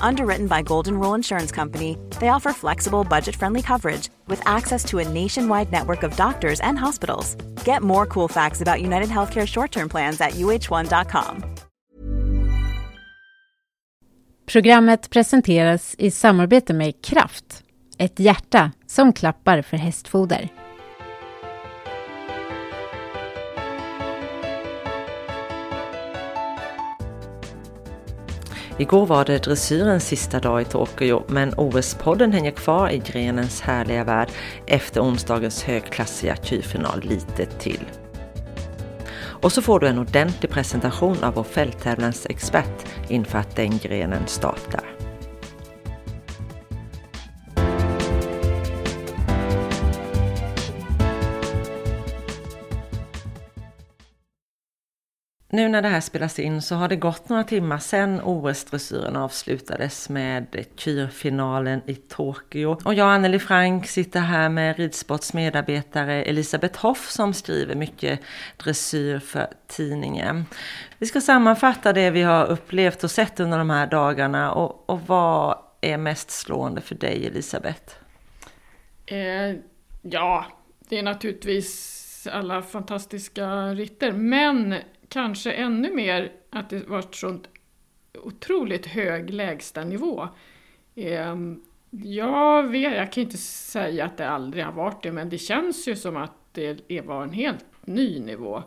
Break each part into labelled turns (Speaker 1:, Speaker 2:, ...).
Speaker 1: Underwritten by Golden Rule Insurance Company, they offer flexible, budget-friendly coverage with access to a nationwide network of doctors and hospitals. Get more cool facts about United Healthcare short-term plans at uh1.com.
Speaker 2: Programmet presenteras i samarbete med Kraft, ett hjärta som klappar för hästfoder.
Speaker 3: Igår var det dressyrens sista dag i Tokyo, men OS-podden hänger kvar i grenens härliga värld efter onsdagens högklassiga Q-final lite till. Och så får du en ordentlig presentation av vår fälttävlansexpert inför att den grenen startar. Nu när det här spelas in så har det gått några timmar sedan OS-dressyren avslutades med kyrfinalen i Tokyo. Och jag, Anneli Frank, sitter här med ridsports medarbetare Elisabeth Hoff som skriver mycket dressyr för tidningen. Vi ska sammanfatta det vi har upplevt och sett under de här dagarna och, och vad är mest slående för dig Elisabeth?
Speaker 4: Eh, ja, det är naturligtvis alla fantastiska ritter, men kanske ännu mer att det var sånt otroligt hög lägstanivå. Ehm, jag, vet, jag kan inte säga att det aldrig har varit det, men det känns ju som att det var en helt ny nivå.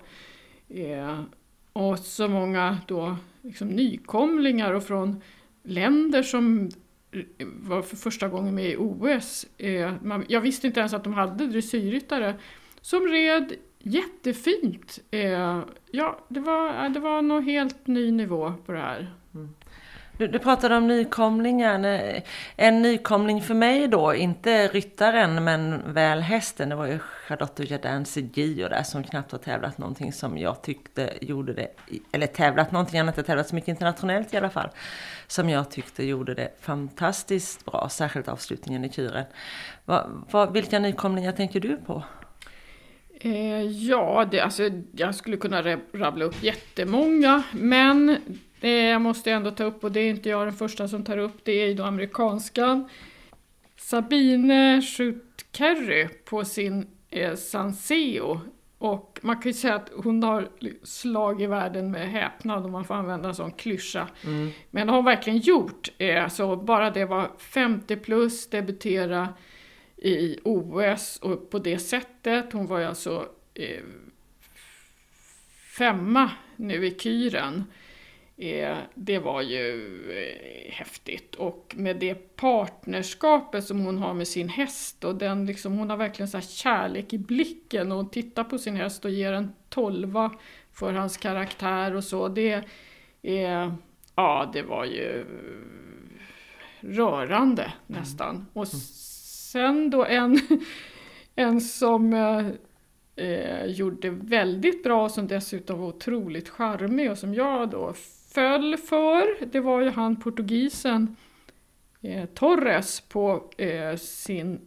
Speaker 4: Ehm, och så många då liksom nykomlingar och från länder som var för första gången med i OS. Ehm, jag visste inte ens att de hade dressyrryttare som red Jättefint! Eh, ja, det var, eh, det var nog helt ny nivå på det här. Mm.
Speaker 3: Du, du, pratade om nykomlingar. Eh, en nykomling för mig då, inte ryttaren men väl hästen, det var ju Charlotte Jardin Segio där som knappt har tävlat någonting som jag tyckte gjorde det, eller tävlat någonting annat, har tävlat så mycket internationellt i alla fall, som jag tyckte gjorde det fantastiskt bra, särskilt avslutningen i kuren. Va, va, vilka nykomlingar tänker du på?
Speaker 4: Eh, ja, det, alltså, jag skulle kunna rabbla upp jättemånga, men det jag måste ändå ta upp, och det är inte jag den första som tar upp, det är ju då amerikanskan Sabine Schut-Kerry på sin eh, Sanseo. Och man kan ju säga att hon har slagit världen med häpnad om man får använda en sån klyscha. Mm. Men det har hon verkligen gjort. Eh, så bara det var 50 plus, debutera i OS och på det sättet. Hon var ju alltså eh, femma nu i Kyren. Eh, det var ju eh, häftigt. Och med det partnerskapet som hon har med sin häst och den liksom, hon har verkligen så kärlek i blicken och hon tittar på sin häst och ger en tolva för hans karaktär och så. Det, eh, ja, det var ju rörande nästan. Mm. Och sen då en, en som eh, eh, gjorde väldigt bra, och som dessutom var otroligt charmig och som jag då föll för, det var ju han portugisen eh, Torres på eh, sin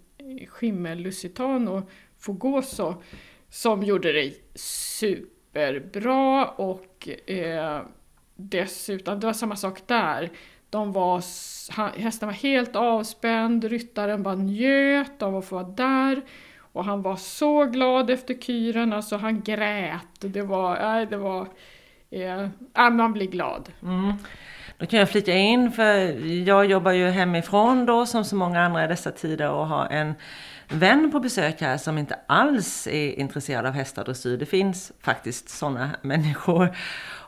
Speaker 4: skimmel Lusitano Fogoso som gjorde det superbra och eh, dessutom, det var samma sak där. De var, hästen var helt avspänd, ryttaren bara njöt av att få vara där. Och han var så glad efter kyren, alltså han grät. Det var, äh, det var, eh, ja man blir glad.
Speaker 3: Mm. Då kan jag flika in, för jag jobbar ju hemifrån då som så många andra i dessa tider och har en vän på besök här som inte alls är intresserad av hästar och dressyr. Det finns faktiskt sådana människor.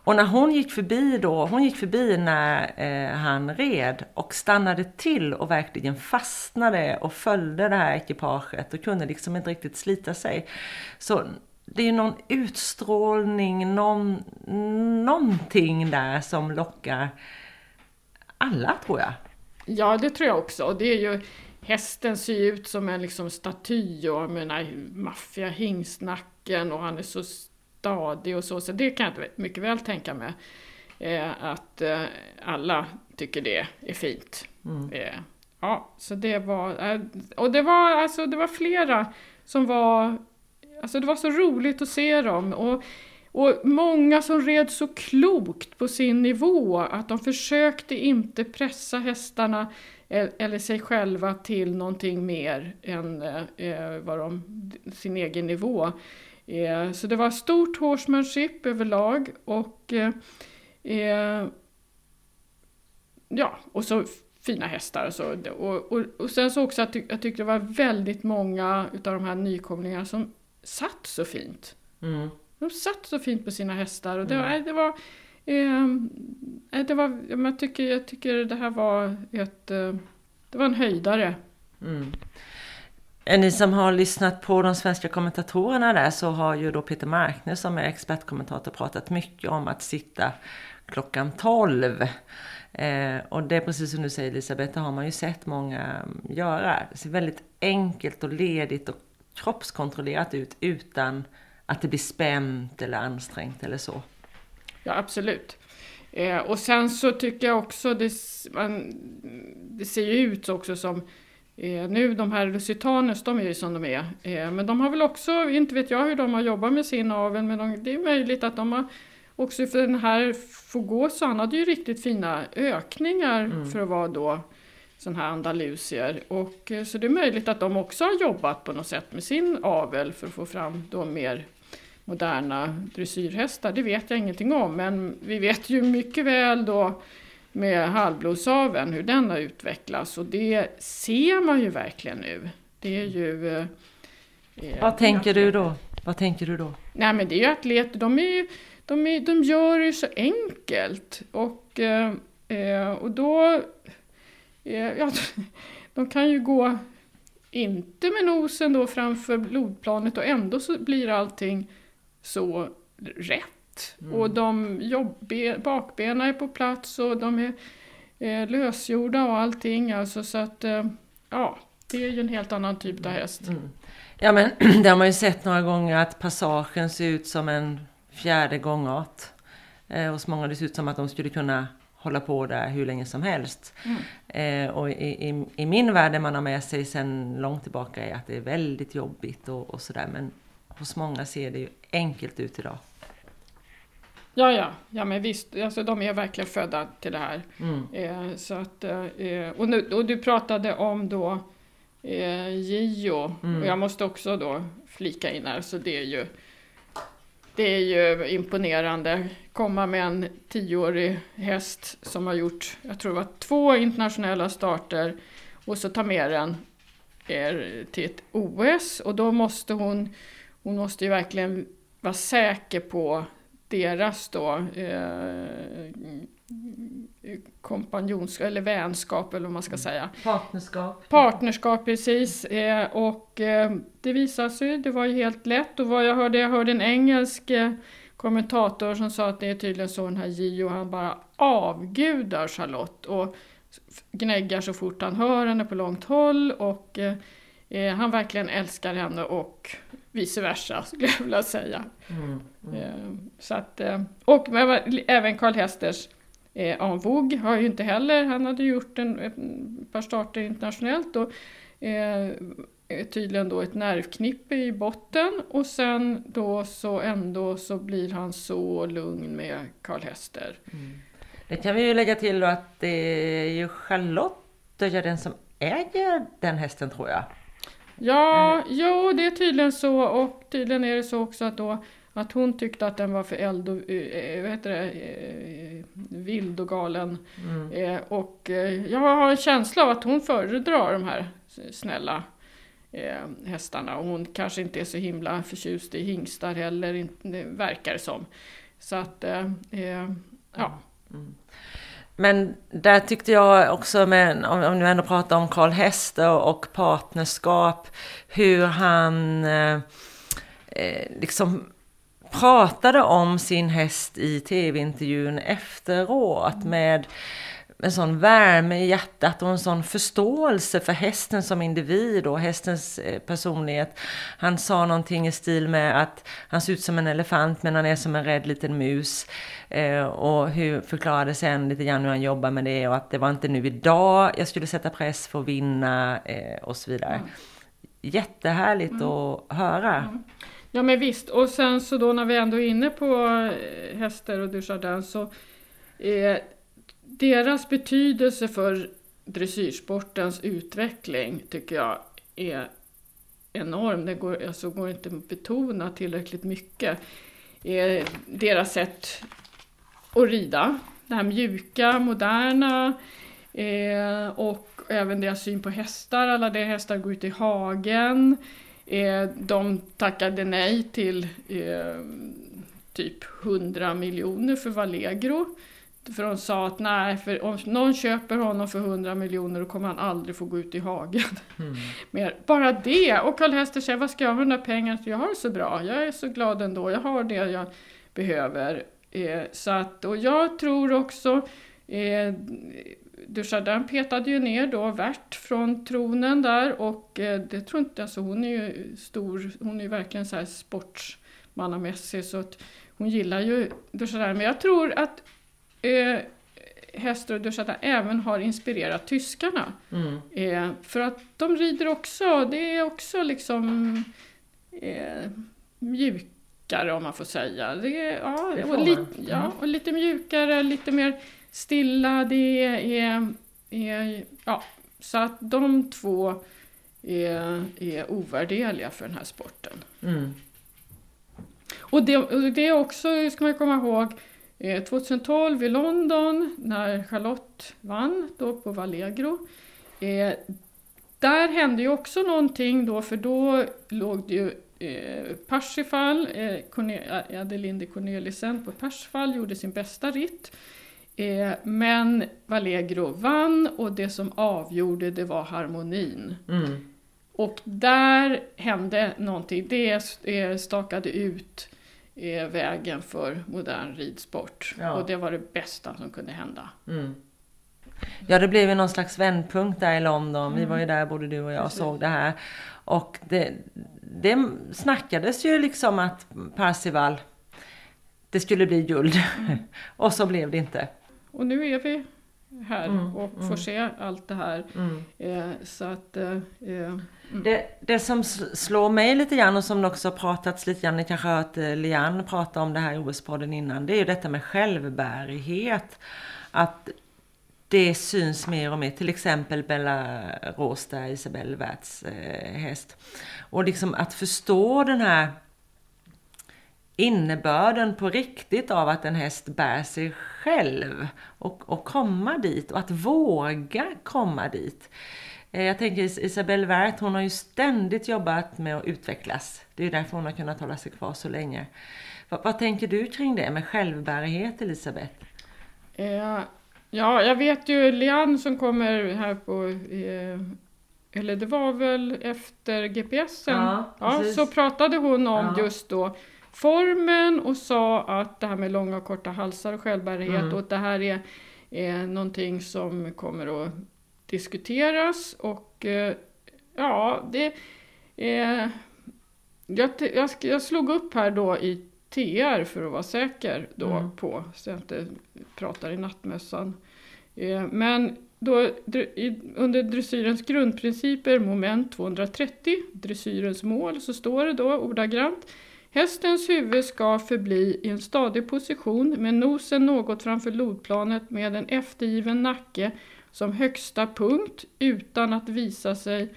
Speaker 3: Och när hon gick förbi då, hon gick förbi när eh, han red och stannade till och verkligen fastnade och följde det här ekipaget och kunde liksom inte riktigt slita sig. Så det är ju någon utstrålning, någon, någonting där som lockar alla tror jag.
Speaker 4: Ja, det tror jag också. Det är ju, hästen ser ut som en liksom staty och med den här maffiga hingstnacken och han är så stadig och så. Så det kan jag mycket väl tänka mig. Eh, att eh, alla tycker det är fint. Mm. Eh, ja, så det var, eh, och det var alltså det var flera som var, alltså det var så roligt att se dem. Och, och många som red så klokt på sin nivå att de försökte inte pressa hästarna eller sig själva till någonting mer än eh, vad de, sin egen nivå. Eh, så det var stort horsemanship överlag och eh, eh, ja, och så fina hästar. Så, och, och, och sen så också att jag tyckte det var väldigt många utav de här nykomlingarna som satt så fint. Mm. De satt så fint på sina hästar och det, mm. det var eh, det var, jag tycker, jag tycker det här var ett, eh, det var en höjdare. Mm.
Speaker 3: Ni som har lyssnat på de svenska kommentatorerna där så har ju då Peter Markner som är expertkommentator pratat mycket om att sitta klockan 12. Eh, och det är precis som du säger Elisabeth, det har man ju sett många göra. Det ser väldigt enkelt och ledigt och kroppskontrollerat ut utan att det blir spänt eller ansträngt eller så.
Speaker 4: Ja, absolut. Eh, och sen så tycker jag också, det, man, det ser ju ut också som Eh, nu de här Lusitanes, de är ju som de är. Eh, men de har väl också, inte vet jag hur de har jobbat med sin avel, men de, det är möjligt att de har också för den här Fogoso, han hade ju riktigt fina ökningar mm. för att vara då sån här andalusier. Och, eh, så det är möjligt att de också har jobbat på något sätt med sin avel för att få fram då mer moderna dressyrhästar. Det vet jag ingenting om, men vi vet ju mycket väl då med halvblodsaveln, hur den har utvecklats och det ser man ju verkligen nu. Det är ju... Eh,
Speaker 3: Vad tänker du då? Vad tänker du då?
Speaker 4: Nej men det är ju atleter, de, är, de, är, de gör det så enkelt och, eh, eh och då... Eh, ja, de kan ju gå inte med nosen då framför blodplanet och ändå så blir allting så rätt Mm. Och de jobb, bakbenen är på plats och de är eh, lösgjorda och allting. Alltså, så att, eh, ja, det är ju en helt annan typ av häst. Mm.
Speaker 3: Ja, men det har man ju sett några gånger att passagen ser ut som en fjärde gångart. Eh, hos många det ser ut som att de skulle kunna hålla på där hur länge som helst. Mm. Eh, och i, i, i, min värld, det man har med sig sedan långt tillbaka, är att det är väldigt jobbigt och, och sådär. Men hos många ser det ju enkelt ut idag.
Speaker 4: Ja, ja, ja men visst, alltså, de är verkligen födda till det här. Mm. Eh, så att, eh, och, nu, och du pratade om då eh, Gio, mm. och jag måste också då flika in här, så det är ju det är ju imponerande. Komma med en tioårig häst som har gjort, jag tror det var två internationella starter och så ta med den till ett OS och då måste hon, hon måste ju verkligen vara säker på deras då eh, kompanjonskap eller vänskap eller vad man ska mm. säga.
Speaker 3: Partnerskap.
Speaker 4: Partnerskap precis. Eh, och eh, det visade sig, det var ju helt lätt och vad jag hörde, jag hörde en engelsk eh, kommentator som sa att det är tydligen så den här Gio, han bara avgudar Charlotte och gnäggar så fort han hör henne på långt håll och eh, eh, han verkligen älskar henne och vice versa skulle jag vilja säga. Mm, mm. Eh, så att, eh, och även Karl Hesters eh, Anvog har ju inte heller, han hade gjort en, ett par starter internationellt och eh, tydligen då ett nervknippe i botten och sen då så ändå så blir han så lugn med Karl Hester.
Speaker 3: Mm. Det kan vi ju lägga till då att det är ju Charlotte, den som äger den hästen tror jag.
Speaker 4: Ja, mm. jo det är tydligen så och tydligen är det så också att då att hon tyckte att den var för eld och, äh, vad heter det, äh, vild och galen. Mm. Och jag har en känsla av att hon föredrar de här snälla hästarna. Och hon kanske inte är så himla förtjust i hingstar heller, inte, verkar det som. Så att, ja. Mm.
Speaker 3: Men där tyckte jag också, med, om, om du ändå pratar om Karl Hester och partnerskap, hur han eh, eh, liksom pratade om sin häst i tv-intervjun efteråt med en sån värme i hjärtat och en sån förståelse för hästen som individ och hästens eh, personlighet. Han sa någonting i stil med att han ser ut som en elefant men han är som en rädd liten mus. Eh, och hur förklarade sen lite grann hur han jobbar med det och att det var inte nu idag jag skulle sätta press för att vinna eh, och så vidare. Mm. Jättehärligt mm. att höra. Mm.
Speaker 4: Ja men visst, och sen så då när vi ändå är inne på hästar och Dujardin så eh, deras betydelse för dressyrsportens utveckling tycker jag är enorm. Det går, alltså, går inte att betona tillräckligt mycket. Eh, deras sätt att rida, det här mjuka, moderna eh, och även deras syn på hästar. Alla de hästar går ut i hagen. Eh, de tackade nej till eh, typ 100 miljoner för Vallegro. För de sa att nej, för om någon köper honom för 100 miljoner då kommer han aldrig få gå ut i hagen. Mm. Mer. Bara det! Och Karl Hester säger, vad ska jag med de där pengarna Jag har det så bra, jag är så glad ändå, jag har det jag behöver. Eh, så att, och jag tror också, eh, Dujardin petade ju ner då Vert från tronen där och eh, det tror inte, alltså hon är ju stor, hon är ju verkligen så här sportsmannamässig så att hon gillar ju Dujardin. Men jag tror att eh, Hester och Dujardin även har inspirerat tyskarna. Mm. Eh, för att de rider också, det är också liksom eh, mjukare om man får säga. Är, ja, och, li, ja, mm. och lite mjukare, lite mer stilla, det är, är ja, så att de två är, är ovärderliga för den här sporten. Mm. Och, det, och det är också, ska man komma ihåg, 2012 eh, i London när Charlotte vann då på Vallegro. Eh, där hände ju också någonting då för då låg det ju eh, Parsifal, eh, Adelinde Cornelissen på Parsifal gjorde sin bästa ritt. Eh, men Vallegro vann och det som avgjorde det var harmonin. Mm. Och där hände någonting, det stakade ut eh, vägen för modern ridsport. Ja. Och det var det bästa som kunde hända. Mm.
Speaker 3: Ja, det blev ju någon slags vändpunkt där i London. Mm. Vi var ju där, både du och jag, och såg det här. Och det, det snackades ju liksom att Parsival, det skulle bli guld. Mm. och så blev det inte.
Speaker 4: Och nu är vi här mm, och får mm. se allt det här. Mm. Eh, så att, eh, eh mm.
Speaker 3: det, det som slår mig lite grann och som också pratats lite grann, ni kanske har hört eh, Lian prata om det här i OS-podden innan, det är ju detta med självbärighet. Att det syns mer och mer, till exempel Bella Råsta, Isabelle Wärts eh, häst. Och liksom att förstå den här innebörden på riktigt av att en häst bär sig själv och, och komma dit och att våga komma dit. Eh, jag tänker Isabelle Wert, hon har ju ständigt jobbat med att utvecklas. Det är därför hon har kunnat hålla sig kvar så länge. Vad, vad tänker du kring det med självbärighet, Elisabeth?
Speaker 4: Eh, ja, jag vet ju Lian som kommer här på eh, eller det var väl efter GPSen, ja, ja, så pratade hon om ja. just då formen och sa att det här med långa och korta halsar och självbärighet mm. och att det här är, är någonting som kommer att diskuteras och eh, ja, det eh, jag, jag, jag, slog upp här då i TR för att vara säker då mm. på, så jag inte pratar i nattmössan. Eh, men då, under dressyrens grundprinciper, moment 230, dressyrens mål, så står det då ordagrant Hästens huvud ska förbli i en stadig position med nosen något framför lodplanet med en eftergiven nacke som högsta punkt utan att visa, sig,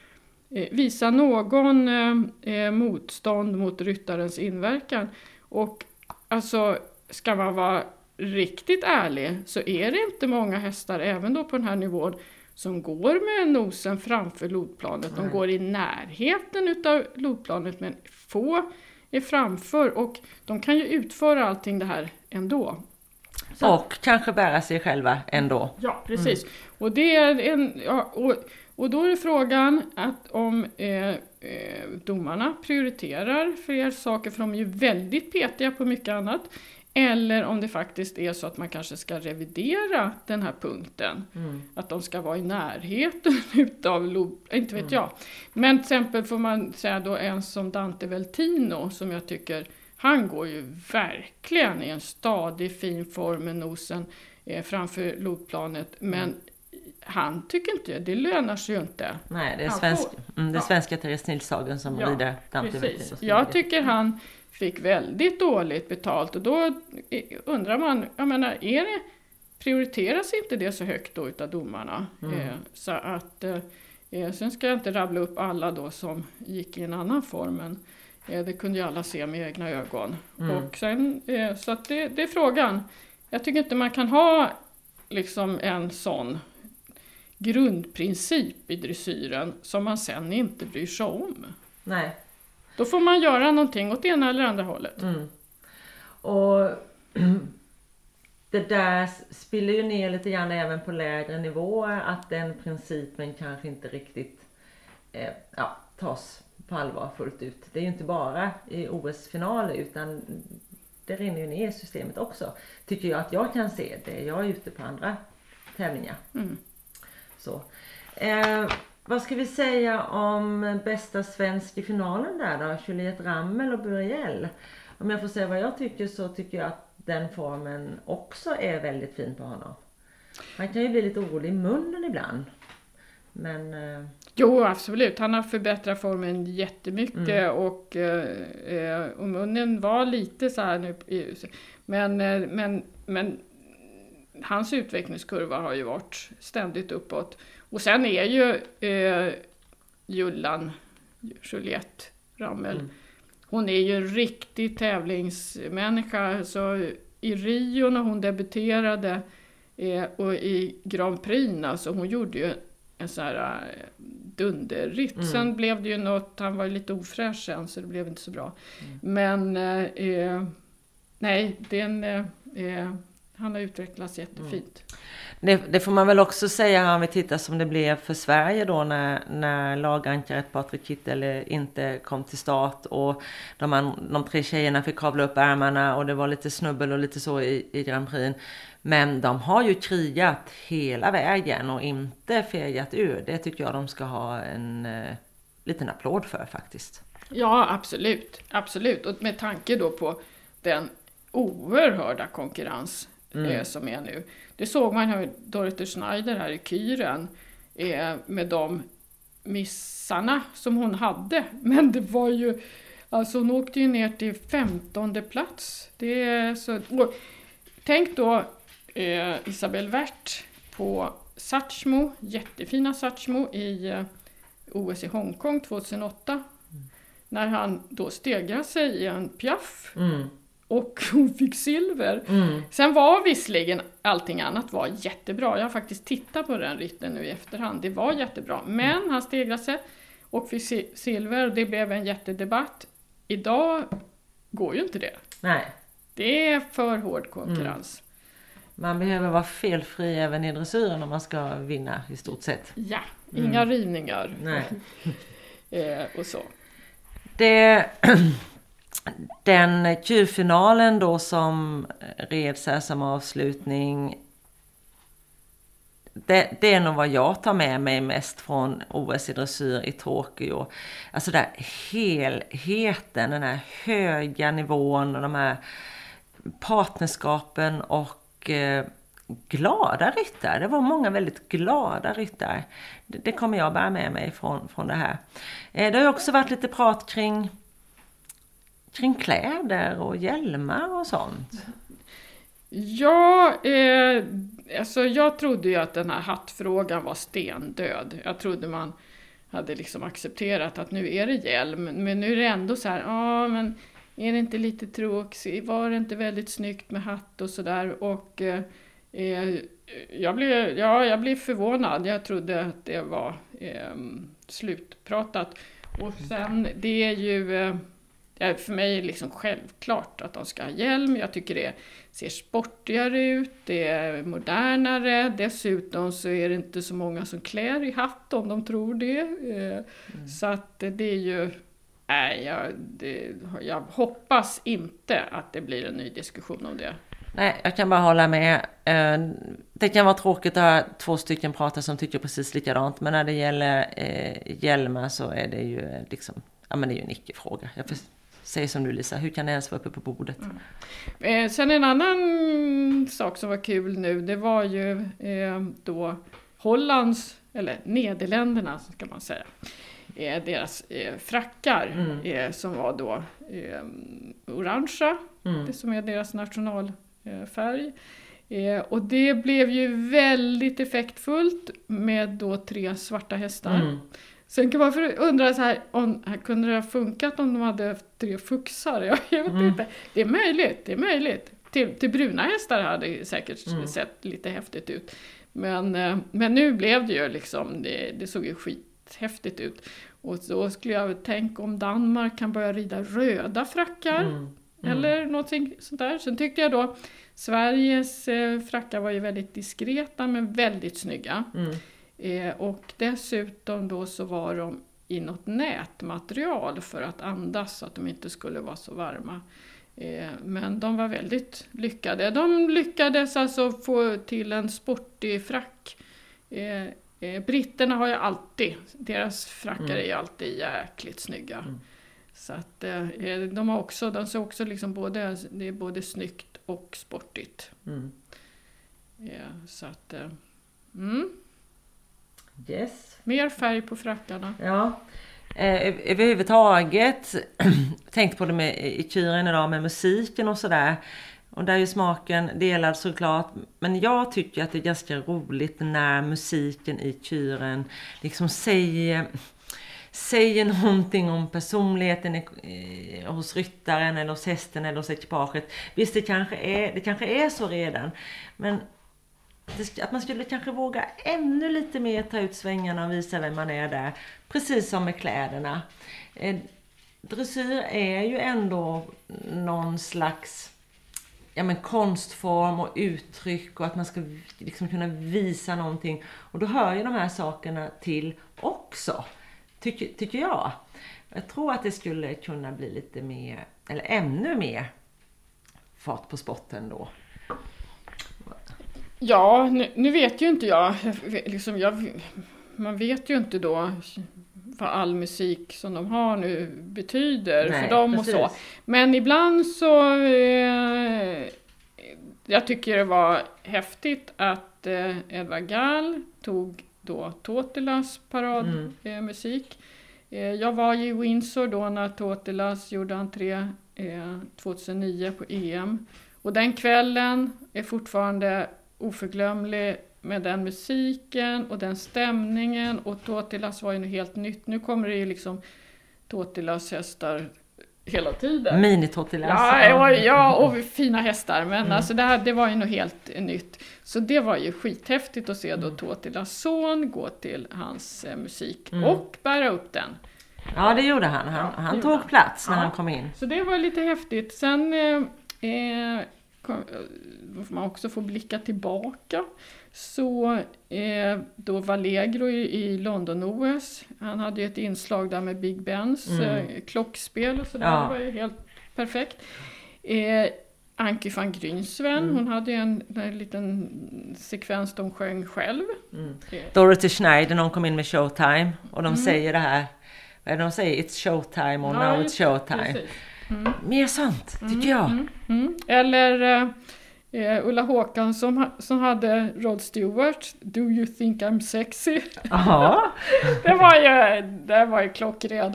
Speaker 4: eh, visa någon eh, eh, motstånd mot ryttarens inverkan. Och alltså, ska man vara riktigt ärlig så är det inte många hästar, även då på den här nivån, som går med nosen framför lodplanet. De går i närheten utav lodplanet men få är framför och de kan ju utföra allting det här ändå.
Speaker 3: Så. Och kanske bära sig själva ändå.
Speaker 4: Ja, precis. Mm. Och, det är en, ja, och, och då är frågan att om eh, eh, domarna prioriterar fler saker, för de är ju väldigt petiga på mycket annat. Eller om det faktiskt är så att man kanske ska revidera den här punkten. Mm. Att de ska vara i närheten utav loop, inte vet mm. jag. Men till exempel får man säga då en som Dante Veltino som jag tycker, han går ju verkligen i en stadig fin form med nosen eh, framför loopplanet. Men mm. han tycker inte, det lönar sig ju inte.
Speaker 3: Nej, det är, svensk, mm, det är svenska Therese Nilshagen som ja, rider Dante precis. Veltino.
Speaker 4: Jag tycker han fick väldigt dåligt betalt och då undrar man, jag menar, är det, prioriteras inte det så högt då utav domarna? Mm. Eh, så att, eh, eh, sen ska jag inte rabbla upp alla då som gick i en annan form, men eh, det kunde ju alla se med egna ögon. Mm. Och sen, eh, så att det, det är frågan. Jag tycker inte man kan ha liksom en sån grundprincip i dressyren som man sen inte bryr sig om.
Speaker 3: Nej.
Speaker 4: Då får man göra någonting åt ena eller andra hållet.
Speaker 3: Mm. Och det där spiller ju ner lite grann även på lägre nivåer att den principen kanske inte riktigt eh, ja, tas på allvar fullt ut. Det är ju inte bara i OS-finaler utan det rinner ju ner i systemet också. Tycker jag att jag kan se det. Jag är ute på andra tävlingar. Mm. Så. Eh, vad ska vi säga om bästa svensk i finalen där då? Juliette Rammel och Buriel. Om jag får säga vad jag tycker så tycker jag att den formen också är väldigt fin på honom. Han kan ju bli lite orolig i munnen ibland. Men... Eh...
Speaker 4: Jo, absolut. Han har förbättrat formen jättemycket mm. och, eh, och munnen var lite så här nu. Men, eh, men, men hans utvecklingskurva har ju varit ständigt uppåt. Och sen är ju eh, Jullan, Juliette Rammel, mm. hon är ju en riktig tävlingsmänniska. Så i Rio när hon debuterade eh, och i Grand Prix, alltså hon gjorde ju en sån här eh, dunderritt. Mm. Sen blev det ju något, han var lite ofräsch sen så det blev inte så bra. Mm. Men eh, nej, den, eh, eh, han har utvecklats jättefint. Mm.
Speaker 3: Det, det, får man väl också säga om vi tittar som det blev för Sverige då när, när lagankaret Patrik Kittel inte kom till start och de, de tre tjejerna fick kavla upp ärmarna och det var lite snubbel och lite så i, i Grand Prix. Men de har ju krigat hela vägen och inte fegat ur. Det tycker jag de ska ha en eh, liten applåd för faktiskt.
Speaker 4: Ja, absolut. Absolut. Och med tanke då på den oerhörda konkurrens mm. som är nu. Det såg man ju Dorothy Schneider här i Kyren eh, med de missarna som hon hade. Men det var ju, alltså hon åkte ju ner till femtonde plats. Det är så, tänk då eh, Isabelle Wert på Satchmo, jättefina Satchmo i eh, OS i Hongkong 2008. Mm. När han då stegrar sig i en piaff. Mm och hon fick silver. Mm. Sen var visserligen allting annat var jättebra. Jag har faktiskt tittat på den ritten nu i efterhand. Det var jättebra. Men mm. han stegrade sig och fick silver. Det blev en jättedebatt. Idag går ju inte det.
Speaker 3: Nej.
Speaker 4: Det är för hård konkurrens. Mm.
Speaker 3: Man behöver vara felfri även i dressyren om man ska vinna i stort sett.
Speaker 4: Ja, inga mm. rivningar.
Speaker 3: Nej.
Speaker 4: eh, och så.
Speaker 3: Det den Q-finalen då som reds här som avslutning. Det, det, är nog vad jag tar med mig mest från OS i dressyr i Tokyo. Alltså där helheten, den här höga nivån och de här partnerskapen och eh, glada ryttare. Det var många väldigt glada ryttare. Det, det kommer jag bära med mig från, från det här. Eh, det har också varit lite prat kring, kring kläder och hjälmar och sånt.
Speaker 4: Ja, eh, alltså jag trodde ju att den här hattfrågan var stendöd. Jag trodde man hade liksom accepterat att nu är det hjälm, men nu är det ändå så här, ja men är det inte lite tråkigt, var det inte väldigt snyggt med hatt och sådär och eh, eh, jag, blev, ja, jag blev förvånad, jag trodde att det var eh, slutpratat. Och sen, det är ju eh, för mig är det liksom självklart att de ska ha hjälm. Jag tycker det ser sportigare ut, det är modernare. Dessutom så är det inte så många som klär i hatt om de tror det. Eh, mm. Så att det är ju... Nej, jag, det, jag hoppas inte att det blir en ny diskussion om det.
Speaker 3: Nej, jag kan bara hålla med. Eh, det kan vara tråkigt att ha två stycken prata som tycker precis likadant. Men när det gäller eh, hjälmar så är det ju liksom, ja men det är ju en icke-fråga. Jag säger som du Lisa, hur kan det ens vara uppe på bordet? Mm.
Speaker 4: Eh, sen en annan sak som var kul nu, det var ju eh, då Hollands, eller Nederländerna ska man säga, eh, deras eh, frackar mm. Eh, som var då eh, orangea, mm. det som är deras nationalfärg. och det blev ju väldigt effektfullt med då tre svarta hästar. Sen kan man undra så här, om, kunde det ha funkat om de hade tre fuxar? Jag, vet mm. inte. Det är möjligt, det är möjligt. Till, till bruna hästar hade det säkert mm. sett lite häftigt ut. Men, eh, men nu blev det ju liksom, det, det såg ju skithäftigt ut. Och så skulle jag tänka om Danmark kan börja rida röda frackar. Mm. Mm. Eller någonting sånt där. Sen tyckte jag då Sveriges eh, frackar var ju väldigt diskreta men väldigt snygga. Mm. Eh, och dessutom då så var de i något nätmaterial för att andas så att de inte skulle vara så varma. Eh, men de var väldigt lyckade. De lyckades alltså få till en sportig frack. Eh, britterna har ju alltid, deras frackar mm. är ju alltid jäkligt snygga. Mm. Så att de har också, de ser också liksom både, det är både snyggt och sportigt. Mm. så att, mm.
Speaker 3: Yes.
Speaker 4: Mer färg på frackarna.
Speaker 3: Ja. Eh, överhuvudtaget, tänkte på det med i kuren idag med musiken och sådär. Och där är ju smaken delad såklart. Men jag tycker att det är ganska roligt när musiken i kuren liksom säger säger någonting om personligheten hos ryttaren eller hos hästen eller hos ekipaget. Visst, det kanske är, det kanske är så redan. Men att man skulle kanske våga ännu lite mer ta ut svängarna och visa vem man är där. Precis som med kläderna. Eh, dressyr är ju ändå någon slags ja, men konstform och uttryck och att man ska liksom kunna visa någonting. Och då hör ju de här sakerna till också, tycker, tycker jag. Jag tror att det skulle kunna bli lite mer, eller ännu mer, fart på spotten då.
Speaker 4: Ja, nu, nu, vet ju inte jag. Liksom jag. Man vet ju inte då vad all musik som de har nu betyder Nej, för dem precis. och så. Men ibland så... Eh, jag tycker det var häftigt att eh, Edvard Gall tog då Totelas paradmusik. Mm. Eh, jag var i Windsor då när Totelas gjorde entré eh, 2009 på EM. Och den kvällen är fortfarande oförglömlig med den musiken och den stämningen och Totilas var ju något helt nytt. Nu kommer det ju liksom Totilas hästar hela tiden.
Speaker 3: Mini-Totilas.
Speaker 4: Ja, ja, och fina hästar. Men mm. alltså det, här, det var ju något helt nytt. Så det var ju skithäftigt att se då mm. Totilas son gå till hans eh, musik mm. och bära upp den.
Speaker 3: Ja, det gjorde han. Han, han tog plats när ja. han kom in.
Speaker 4: Så det var lite häftigt. Sen eh, eh man också får blicka tillbaka, så eh, då Vallegro i, i London-OS, han hade ju ett inslag där med Big Bens mm. eh, klockspel och sådär, ja. det var ju helt perfekt. Eh, Anki van Grynsven, mm. hon hade ju en, en liten sekvens de sjöng själv. Mm.
Speaker 3: Dorothy Schneider, någon kom in med Showtime och de mm. säger det här, vad är det de säger? It's showtime och ja, now it's showtime. Mm. Mer sånt, tycker mm, jag.
Speaker 4: Mm, mm. Eller Eh, Ulla Håkansson som hade Rod Stewart, Do you think I'm sexy?
Speaker 3: Aha.
Speaker 4: det var ju, det var ju klockren.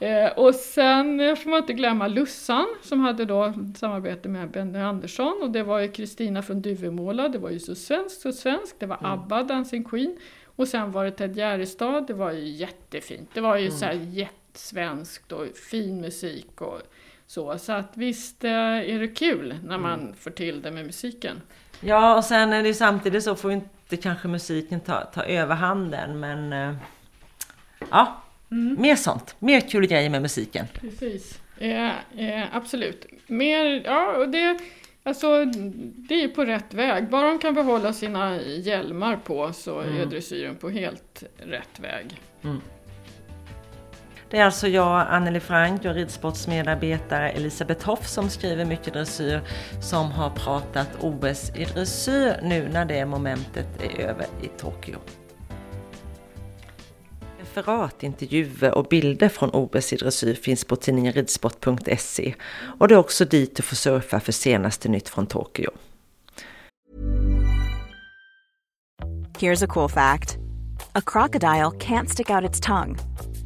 Speaker 4: Eh, och sen eh, får man inte glömma Lussan som hade då samarbete med Benny Andersson och det var ju Kristina från Duvemåla, det var ju så svenskt så svenskt, det var mm. ABBA, Dancing Queen och sen var det Ted Gärdestad, det var ju jättefint, det var ju mm. så här jättesvenskt och fin musik och så, så att visst eh, är det kul när man mm. får till det med musiken.
Speaker 3: Ja, och sen är det ju samtidigt så får inte kanske musiken ta, ta överhanden, men eh, ja, mm. mer sånt. Mer kul grejer med musiken.
Speaker 4: Precis, eh, eh, absolut. Mer, ja, och det, alltså, det är ju på rätt väg. Bara de kan behålla sina hjälmar på så mm. är dressyren på helt rätt väg. Mm.
Speaker 3: Det är alltså jag, Anneli Frank och ridsportsmedarbetare Elisabeth Hoff som skriver mycket dressyr som har pratat OS i dressyr nu när det momentet är över i Tokyo. Referat, intervjuer och bilder från OS i dressyr finns på tidningen ridsport.se och det är också dit du får surfa för senaste nytt från Tokyo.
Speaker 1: Here's a cool fact. A crocodile can't stick out its tongue.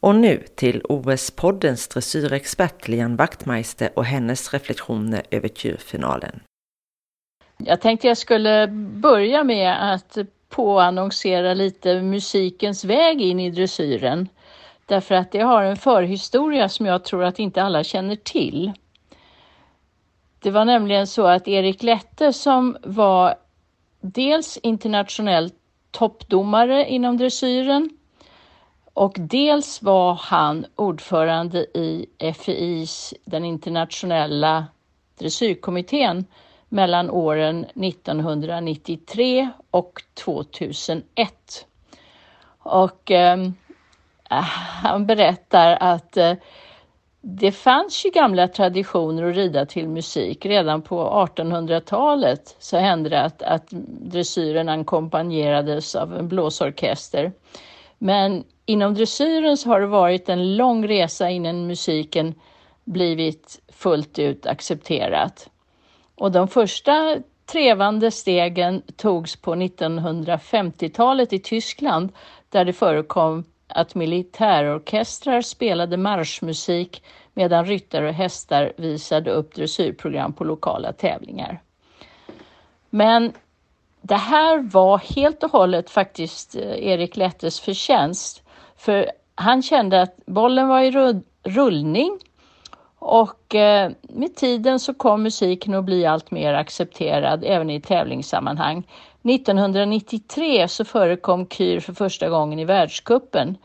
Speaker 3: Och nu till OS-poddens dressyrexpert Lian Wachtmeister och hennes reflektioner över Tjurfinalen.
Speaker 5: Jag tänkte jag skulle börja med att påannonsera lite musikens väg in i dressyren. Därför att det har en förhistoria som jag tror att inte alla känner till. Det var nämligen så att Erik Lette som var dels internationell toppdomare inom dressyren och dels var han ordförande i FIs, den internationella dressyrkommittén, mellan åren 1993 och 2001. Och eh, han berättar att eh, det fanns ju gamla traditioner att rida till musik. Redan på 1800-talet så hände det att, att dressyren ackompanjerades av en blåsorkester. Men inom dressyren så har det varit en lång resa innan musiken blivit fullt ut accepterat. Och de första trevande stegen togs på 1950-talet i Tyskland där det förekom att militärorkestrar spelade marschmusik medan ryttare och hästar visade upp dressyrprogram på lokala tävlingar. Men det här var helt och hållet faktiskt eh, Erik Lettes förtjänst. För han kände att bollen var i rullning och eh, med tiden så kom musiken att bli allt mer accepterad även i tävlingssammanhang. 1993 så förekom Kyr för första gången i världskuppen.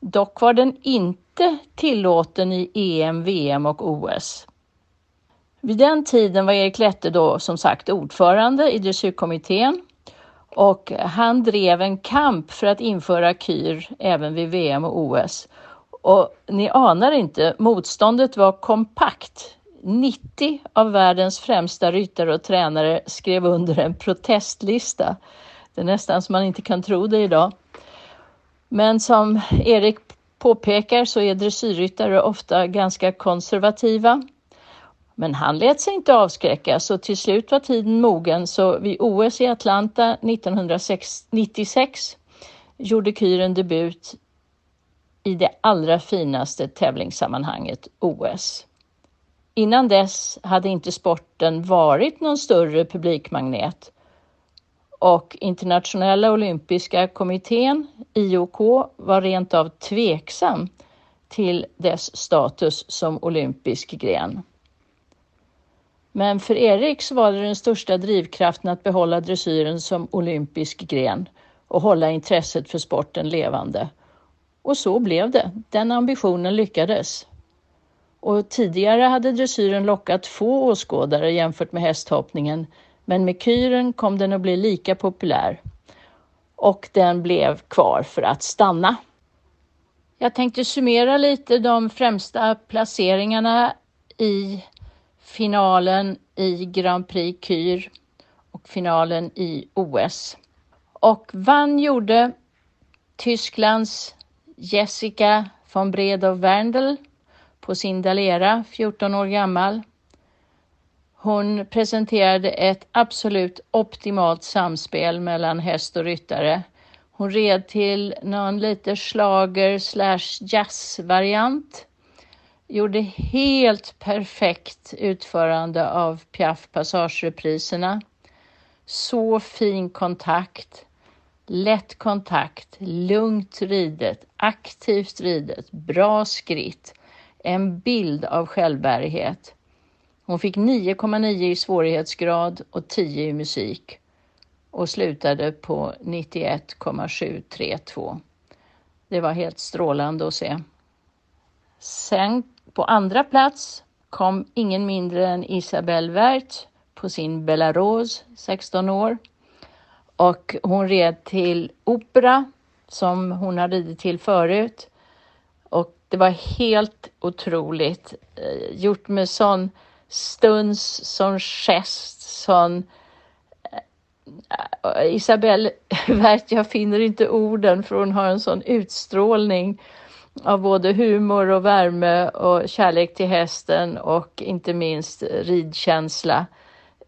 Speaker 5: Dock var den inte tillåten i EM, VM och OS. Vid den tiden var Erik Lette då som sagt ordförande i dressyrkommittén och han drev en kamp för att införa KYR även vid VM och OS. Och ni anar inte, motståndet var kompakt. 90 av världens främsta ryttare och tränare skrev under en protestlista. Det är nästan som man inte kan tro det idag. Men som Erik påpekar så är dressyrryttare ofta ganska konservativa. Men han lät sig inte avskräckas och till slut var tiden mogen så vid OS i Atlanta 1996 gjorde Kyren debut i det allra finaste tävlingssammanhanget OS. Innan dess hade inte sporten varit någon större publikmagnet och Internationella olympiska kommittén, IOK, var rent av tveksam till dess status som olympisk gren. Men för Erik så var det den största drivkraften att behålla dressyren som olympisk gren och hålla intresset för sporten levande. Och så blev det. Den ambitionen lyckades. Och tidigare hade dressyren lockat få åskådare jämfört med hästhoppningen, men med kyren kom den att bli lika populär. Och den blev kvar för att stanna. Jag tänkte summera lite de främsta placeringarna i finalen i Grand Prix Kyr och finalen i OS. Och vann gjorde Tysklands Jessica von Bredow Werndl på sin Dalera, 14 år gammal. Hon presenterade ett absolut optimalt samspel mellan häst och ryttare. Hon red till någon lite slager slash jazzvariant gjorde helt perfekt utförande av Piaf passagerepriserna. Så fin kontakt, lätt kontakt, lugnt ridet, aktivt ridet, bra skritt, en bild av självbärighet. Hon fick 9,9 i svårighetsgrad och 10 i musik och slutade på 91,732. Det var helt strålande att se. Sen på andra plats kom ingen mindre än Isabelle Wert på sin Belarus, 16 år. Och hon red till opera som hon har ridit till förut. Och det var helt otroligt. Eh, gjort med sån stuns, sån gest, sån Isabel Isabelle Wert, jag finner inte orden för hon har en sån utstrålning av både humor och värme och kärlek till hästen och inte minst ridkänsla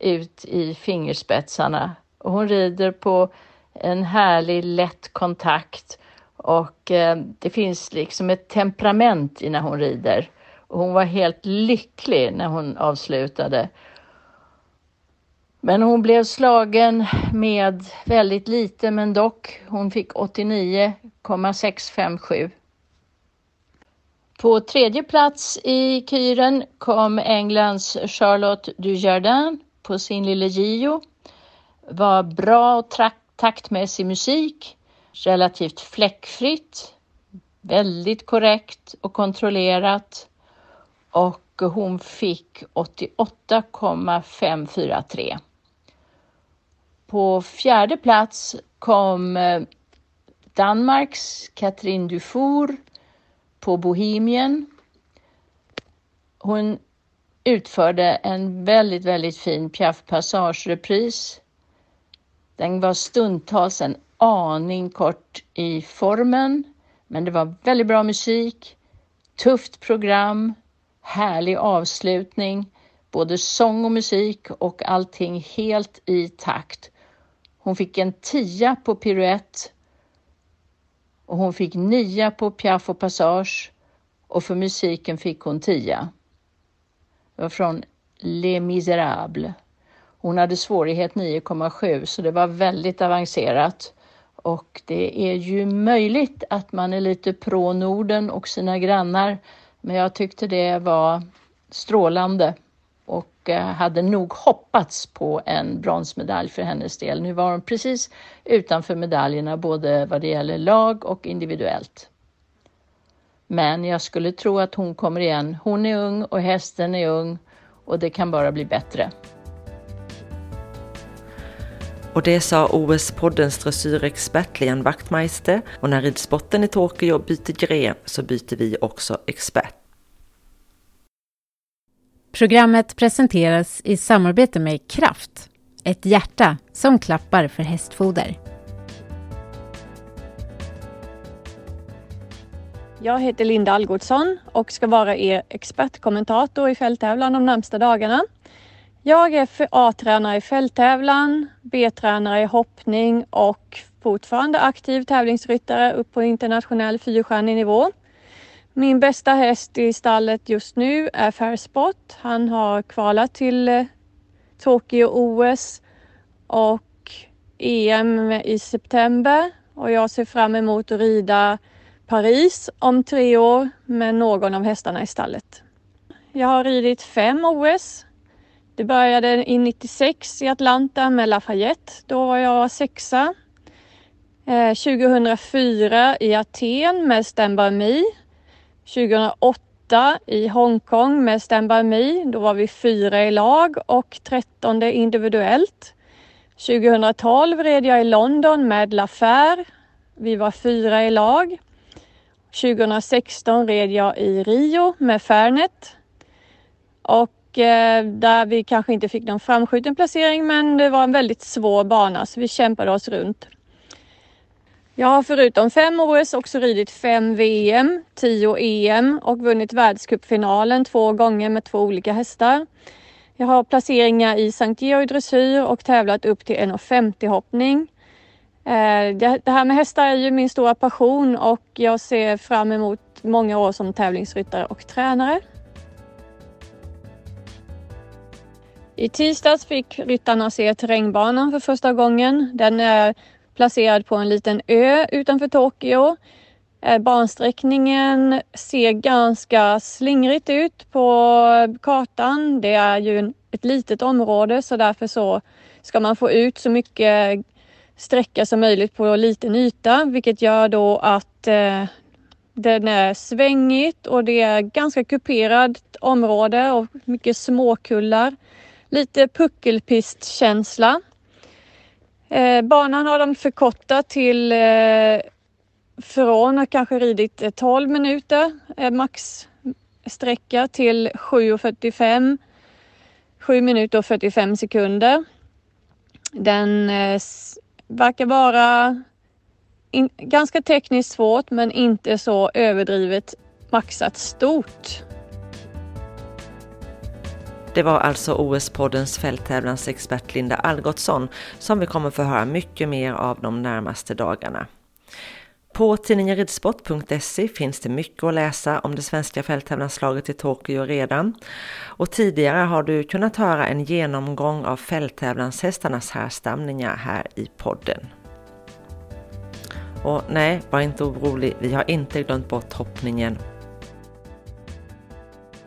Speaker 5: ut i fingerspetsarna. Och hon rider på en härlig lätt kontakt och eh, det finns liksom ett temperament i när hon rider. Och hon var helt lycklig när hon avslutade. Men hon blev slagen med väldigt lite men dock. Hon fick 89,657 på tredje plats i kyren kom Englands Charlotte Dujardin på sin lille Gio. Var bra och taktmässig musik, relativt fläckfritt, väldigt korrekt och kontrollerat och hon fick 88,543. På fjärde plats kom eh, Danmarks Katrin Dufour på Bohemien. Hon utförde en väldigt, väldigt fin Piaf Passage-repris. Den var stundtals en aning kort i formen, men det var väldigt bra musik, tufft program, härlig avslutning både sång och musik och allting helt i takt. Hon fick en tia på piruett och hon fick nia på Piaf och passage och för musiken fick hon tia. Det var från Les Misérables. Hon hade svårighet 9,7 så det var väldigt avancerat. Och det är ju möjligt att man är lite pro Norden och sina grannar, men jag tyckte det var strålande och eh, hade nog hoppats på en bronsmedalj för hennes del. Nu var hon precis utanför medaljerna både vad det gäller lag och individuellt. Men jag skulle tro att hon kommer igen. Hon är ung och hästen är ung och det kan bara bli bättre.
Speaker 3: Och det sa OS-poddens dressyrexpert Lian Wachtmeister och när ridsporten i Tokyo byter gren så byter vi också expert.
Speaker 2: Programmet presenteras i samarbete med Kraft, ett hjärta som klappar för hästfoder.
Speaker 6: Jag heter Linda Algotsson och ska vara er expertkommentator i fälttävlan de närmsta dagarna. Jag är A-tränare i fälttävlan, B-tränare i hoppning och fortfarande aktiv tävlingsryttare upp på internationell fyrstjärnig nivå. Min bästa häst i stallet just nu är Fairspot. Han har kvalat till eh, Tokyo OS och EM i september och jag ser fram emot att rida Paris om tre år med någon av hästarna i stallet. Jag har ridit fem OS. Det började i 96 i Atlanta med Lafayette. Då var jag sexa. Eh, 2004 i Aten med Stand By Me 2008 i Hongkong med Stand By Me. Då var vi fyra i lag och trettonde individuellt. 2012 red jag i London med Lafaire. Vi var fyra i lag. 2016 red jag i Rio med Fairnet. Och eh, där vi kanske inte fick någon framskjuten placering men det var en väldigt svår bana så vi kämpade oss runt. Jag har förutom fem OS också ridit fem VM, tio EM och vunnit världscupfinalen två gånger med två olika hästar. Jag har placeringar i Sankt Georg dressyr och tävlat upp till 1,50 hoppning. Eh, det här med hästar är ju min stora passion och jag ser fram emot många år som tävlingsryttare och tränare. I tisdags fick ryttarna se terrängbanan för första gången. Den är placerad på en liten ö utanför Tokyo. Eh, bansträckningen ser ganska slingrigt ut på kartan. Det är ju ett litet område så därför så ska man få ut så mycket sträcka som möjligt på liten yta vilket gör då att eh, den är svängigt och det är ganska kuperat område och mycket småkullar. Lite puckelpistkänsla. Eh, banan har de förkortat till eh, från att kanske ridit eh, 12 minuter eh, max sträcka till 7.45 7 minuter och 45 sekunder. Den eh, verkar vara in, ganska tekniskt svårt men inte så överdrivet maxat stort.
Speaker 3: Det var alltså OS-poddens fälttävlansexpert Linda Algotsson som vi kommer få höra mycket mer av de närmaste dagarna. På tidningen ridsport.se finns det mycket att läsa om det svenska fälttävlanslaget i Tokyo redan. Och tidigare har du kunnat höra en genomgång av fälttävlanshästarnas härstamningar här i podden. Och nej, var inte orolig, vi har inte glömt bort hoppningen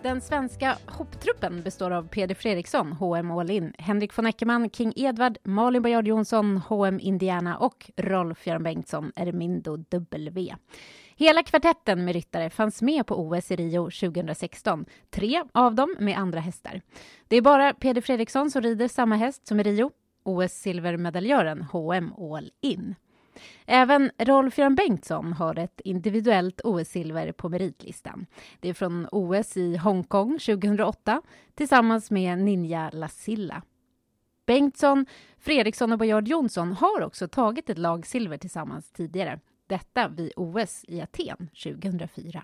Speaker 2: den svenska hopptruppen består av Peder Fredriksson, HM All In, Henrik von Eckermann, King Edward, Malin Bajard Jonsson, HM Indiana och Rolf-Göran Bengtsson, Ermindo W. Hela kvartetten med ryttare fanns med på OS i Rio 2016, tre av dem med andra hästar. Det är bara Peder Fredriksson som rider samma häst som i Rio, OS-silvermedaljören HM All In. Även Rolf-Göran Bengtsson har ett individuellt OS-silver på meritlistan. Det är från OS i Hongkong 2008 tillsammans med Ninja Lasilla. Bengtsson, Fredriksson och Bojard Jonsson har också tagit ett lagsilver tillsammans tidigare. Detta vid OS i Aten 2004.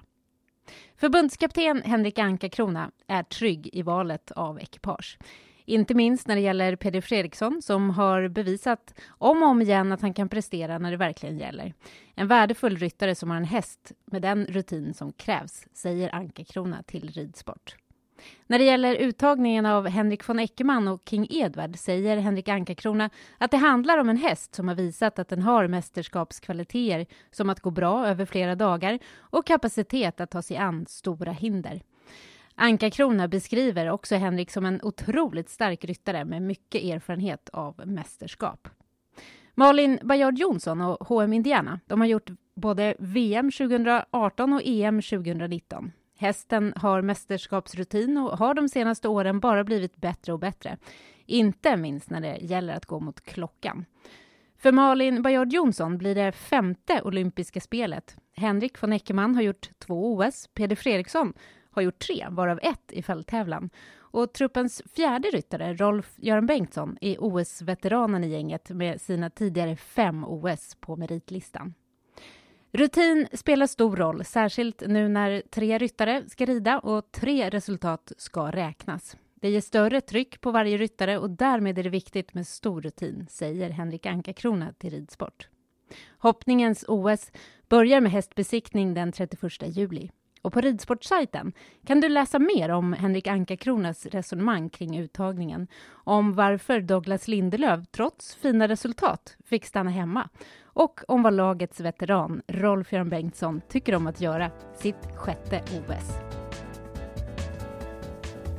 Speaker 2: Förbundskapten Henrik Anka-Krona är trygg i valet av ekipage. Inte minst när det gäller Peder Fredriksson som har bevisat om och om igen att han kan prestera när det verkligen gäller. En värdefull ryttare som har en häst med den rutin som krävs, säger Anke Krona till Ridsport. När det gäller uttagningen av Henrik von Eckermann och King Edward säger Henrik Ankarkrona att det handlar om en häst som har visat att den har mästerskapskvaliteter som att gå bra över flera dagar och kapacitet att ta sig an stora hinder. Ankarkrona beskriver också Henrik som en otroligt stark ryttare med mycket erfarenhet av mästerskap. Malin Bajard Jonsson och HM Indiana de har gjort både VM 2018 och EM 2019. Hästen har mästerskapsrutin och har de senaste åren bara blivit bättre och bättre. Inte minst när det gäller att gå mot klockan. För Malin Bajard Jonsson blir det femte olympiska spelet. Henrik von Eckermann har gjort två OS. Peder Fredriksson har gjort tre, varav ett i fälttävlan. Och truppens fjärde ryttare, Rolf-Göran Bengtsson, är OS-veteranen i gänget med sina tidigare fem OS på meritlistan. Rutin spelar stor roll, särskilt nu när tre ryttare ska rida och tre resultat ska räknas. Det ger större tryck på varje ryttare och därmed är det viktigt med stor rutin, säger Henrik Anka-Krona till Ridsport. Hoppningens OS börjar med hästbesiktning den 31 juli. Och på ridsportsajten kan du läsa mer om Henrik Anka-Kronas resonemang kring uttagningen, om varför Douglas Lindelöf trots fina resultat fick stanna hemma och om vad lagets veteran Rolf-Göran Bengtsson tycker om att göra sitt sjätte OS.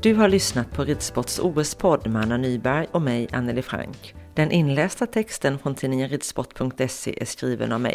Speaker 3: Du har lyssnat på Ridsports OS-podd med Anna Nyberg och mig, Anneli Frank. Den inlästa texten från tidningen ridsport.se är skriven av mig.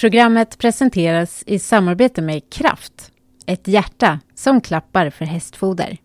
Speaker 2: Programmet presenteras i samarbete med Kraft, ett hjärta som klappar för hästfoder.